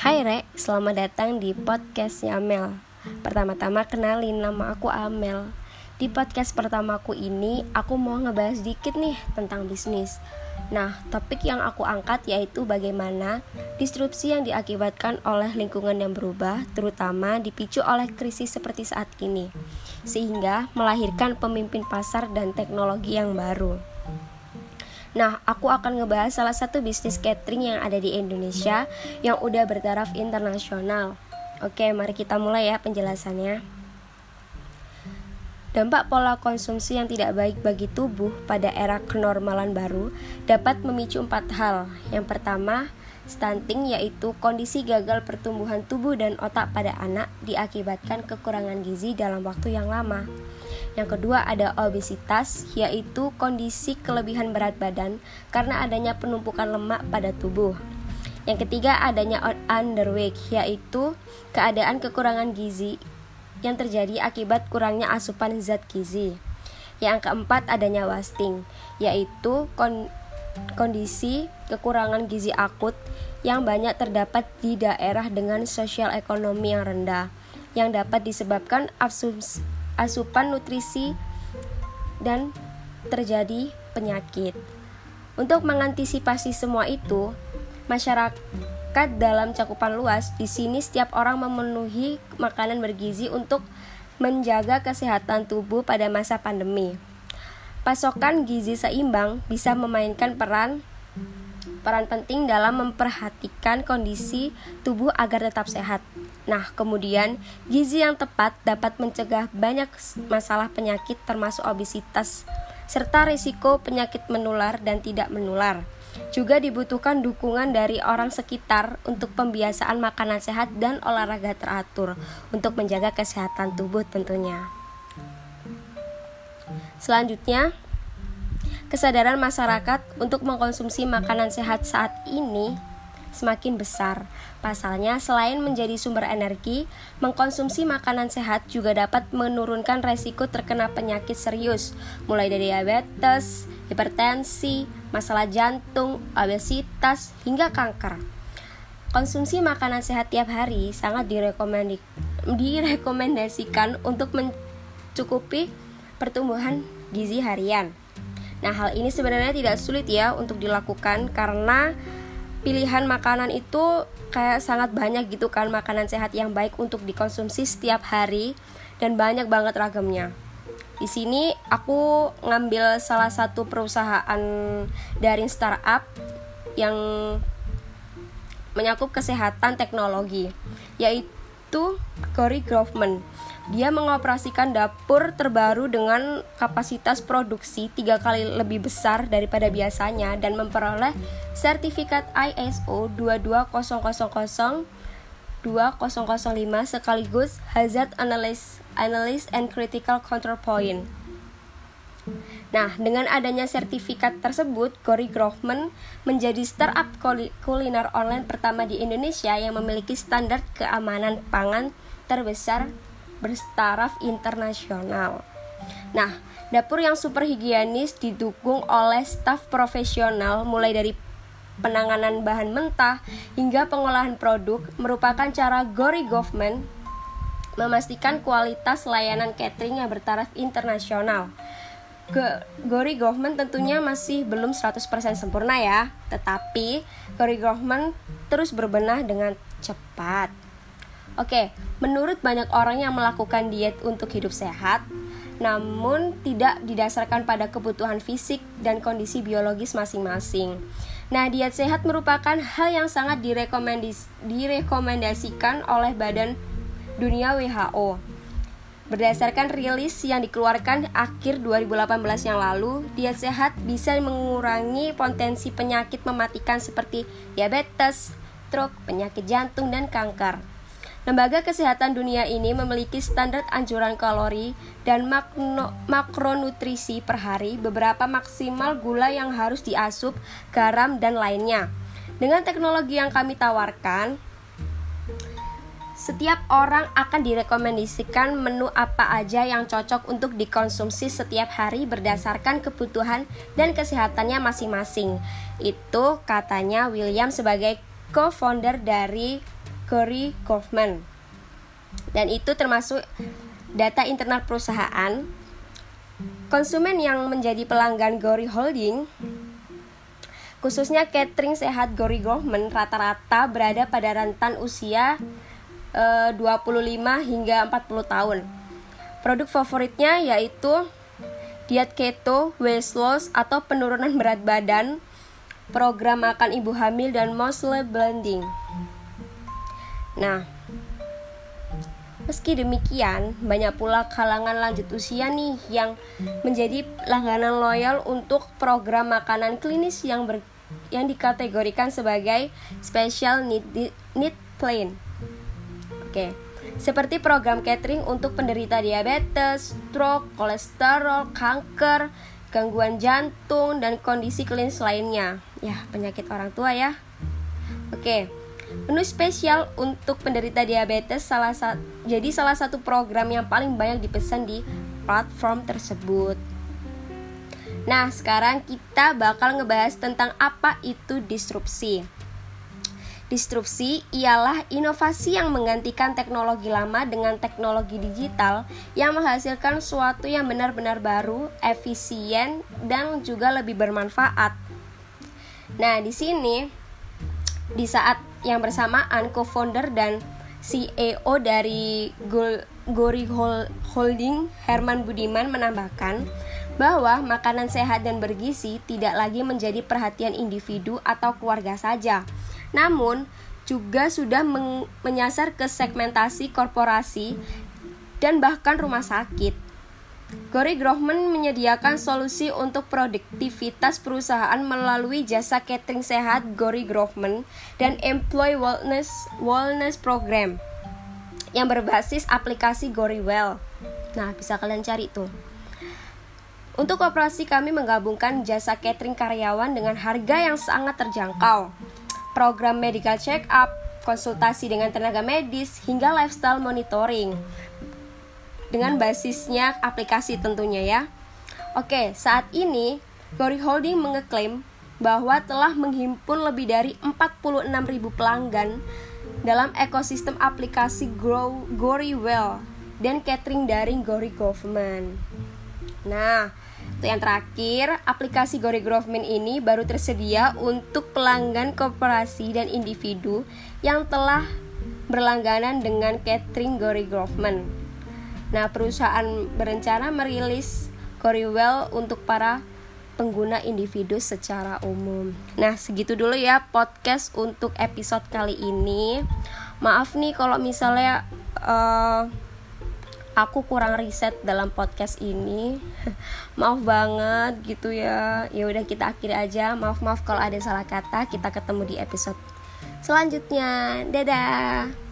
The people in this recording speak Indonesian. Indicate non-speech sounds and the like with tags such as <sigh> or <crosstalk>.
Hai Re, selamat datang di podcastnya Amel. Pertama-tama kenalin nama aku Amel. Di podcast pertamaku ini aku mau ngebahas dikit nih tentang bisnis. Nah, topik yang aku angkat yaitu bagaimana disrupsi yang diakibatkan oleh lingkungan yang berubah Terutama dipicu oleh krisis seperti saat ini Sehingga melahirkan pemimpin pasar dan teknologi yang baru Nah, aku akan ngebahas salah satu bisnis catering yang ada di Indonesia yang udah bertaraf internasional. Oke, mari kita mulai ya penjelasannya. Dampak pola konsumsi yang tidak baik bagi tubuh pada era kenormalan baru dapat memicu empat hal. Yang pertama, stunting yaitu kondisi gagal pertumbuhan tubuh dan otak pada anak diakibatkan kekurangan gizi dalam waktu yang lama. Yang kedua ada obesitas, yaitu kondisi kelebihan berat badan karena adanya penumpukan lemak pada tubuh. Yang ketiga adanya underweight, yaitu keadaan kekurangan gizi yang terjadi akibat kurangnya asupan zat gizi. Yang keempat adanya wasting, yaitu kon kondisi kekurangan gizi akut yang banyak terdapat di daerah dengan sosial ekonomi yang rendah yang dapat disebabkan absumsi asupan nutrisi dan terjadi penyakit. Untuk mengantisipasi semua itu, masyarakat dalam cakupan luas di sini setiap orang memenuhi makanan bergizi untuk menjaga kesehatan tubuh pada masa pandemi. Pasokan gizi seimbang bisa memainkan peran peran penting dalam memperhatikan kondisi tubuh agar tetap sehat. Nah, kemudian gizi yang tepat dapat mencegah banyak masalah penyakit termasuk obesitas serta risiko penyakit menular dan tidak menular. Juga dibutuhkan dukungan dari orang sekitar untuk pembiasaan makanan sehat dan olahraga teratur untuk menjaga kesehatan tubuh tentunya. Selanjutnya, kesadaran masyarakat untuk mengkonsumsi makanan sehat saat ini semakin besar. Pasalnya, selain menjadi sumber energi, mengkonsumsi makanan sehat juga dapat menurunkan resiko terkena penyakit serius, mulai dari diabetes, hipertensi, masalah jantung, obesitas, hingga kanker. Konsumsi makanan sehat tiap hari sangat direkomendasikan untuk mencukupi pertumbuhan gizi harian. Nah, hal ini sebenarnya tidak sulit ya untuk dilakukan karena pilihan makanan itu kayak sangat banyak gitu kan makanan sehat yang baik untuk dikonsumsi setiap hari dan banyak banget ragamnya. Di sini aku ngambil salah satu perusahaan dari startup yang menyakup kesehatan teknologi yaitu Cory Groveman. Dia mengoperasikan dapur terbaru dengan kapasitas produksi tiga kali lebih besar daripada biasanya dan memperoleh sertifikat ISO 22000 2005 sekaligus Hazard Analysis, Analysis and Critical Control Point. Nah, dengan adanya sertifikat tersebut, Cory Groveman menjadi startup kuliner online pertama di Indonesia yang memiliki standar keamanan pangan terbesar bertaraf internasional. Nah, dapur yang super higienis didukung oleh staf profesional mulai dari penanganan bahan mentah hingga pengolahan produk merupakan cara Gory Government memastikan kualitas layanan catering yang bertaraf internasional. Ke Gory Government tentunya masih belum 100% sempurna ya, tetapi Gory Government terus berbenah dengan cepat. Oke, menurut banyak orang yang melakukan diet untuk hidup sehat, namun tidak didasarkan pada kebutuhan fisik dan kondisi biologis masing-masing. Nah, diet sehat merupakan hal yang sangat direkomendasikan oleh Badan Dunia WHO. Berdasarkan rilis yang dikeluarkan akhir 2018 yang lalu, diet sehat bisa mengurangi potensi penyakit mematikan seperti diabetes, stroke, penyakit jantung, dan kanker. Lembaga Kesehatan Dunia ini memiliki standar anjuran kalori dan makno, makronutrisi per hari, beberapa maksimal gula yang harus diasup, garam, dan lainnya. Dengan teknologi yang kami tawarkan, setiap orang akan direkomendasikan menu apa aja yang cocok untuk dikonsumsi setiap hari berdasarkan kebutuhan dan kesehatannya masing-masing. Itu katanya William sebagai co-founder dari Gory Government. Dan itu termasuk data internal perusahaan. Konsumen yang menjadi pelanggan Gory Holding khususnya catering sehat Gory Government rata-rata berada pada rentan usia e, 25 hingga 40 tahun. Produk favoritnya yaitu diet keto, weight loss atau penurunan berat badan, program makan ibu hamil dan muscle blending. Nah, meski demikian, banyak pula kalangan lanjut usia nih yang menjadi langganan loyal untuk program makanan klinis yang ber, yang dikategorikan sebagai special need need plan. Oke. Seperti program catering untuk penderita diabetes, stroke, kolesterol, kanker, gangguan jantung, dan kondisi klinis lainnya. Ya, penyakit orang tua ya. Oke, menu spesial untuk penderita diabetes salah satu jadi salah satu program yang paling banyak dipesan di platform tersebut. Nah, sekarang kita bakal ngebahas tentang apa itu disrupsi. Disrupsi ialah inovasi yang menggantikan teknologi lama dengan teknologi digital yang menghasilkan sesuatu yang benar-benar baru, efisien, dan juga lebih bermanfaat. Nah, di sini di saat yang bersamaan co-founder dan CEO dari Gori Holding Herman Budiman menambahkan bahwa makanan sehat dan bergizi tidak lagi menjadi perhatian individu atau keluarga saja, namun juga sudah menyasar ke segmentasi korporasi dan bahkan rumah sakit. Gori Grohman menyediakan solusi untuk produktivitas perusahaan melalui jasa catering sehat Gori Grohman dan Employee Wellness Wellness Program yang berbasis aplikasi Gori Well. Nah, bisa kalian cari tuh. Untuk operasi kami menggabungkan jasa catering karyawan dengan harga yang sangat terjangkau program medical check up, konsultasi dengan tenaga medis, hingga lifestyle monitoring. Dengan basisnya aplikasi tentunya ya. Oke, saat ini Gori Holding mengeklaim bahwa telah menghimpun lebih dari 46.000 pelanggan dalam ekosistem aplikasi Grow Gori Well dan catering daring Gori Government. Nah, untuk yang terakhir, aplikasi Gori Government ini baru tersedia untuk pelanggan korporasi dan individu yang telah berlangganan dengan catering Gori Government. Nah, perusahaan berencana merilis Well untuk para pengguna individu secara umum. Nah, segitu dulu ya podcast untuk episode kali ini. Maaf nih kalau misalnya uh, aku kurang riset dalam podcast ini. <laughs> Maaf banget gitu ya. Ya udah kita akhiri aja. Maaf maaf kalau ada salah kata. Kita ketemu di episode selanjutnya. Dadah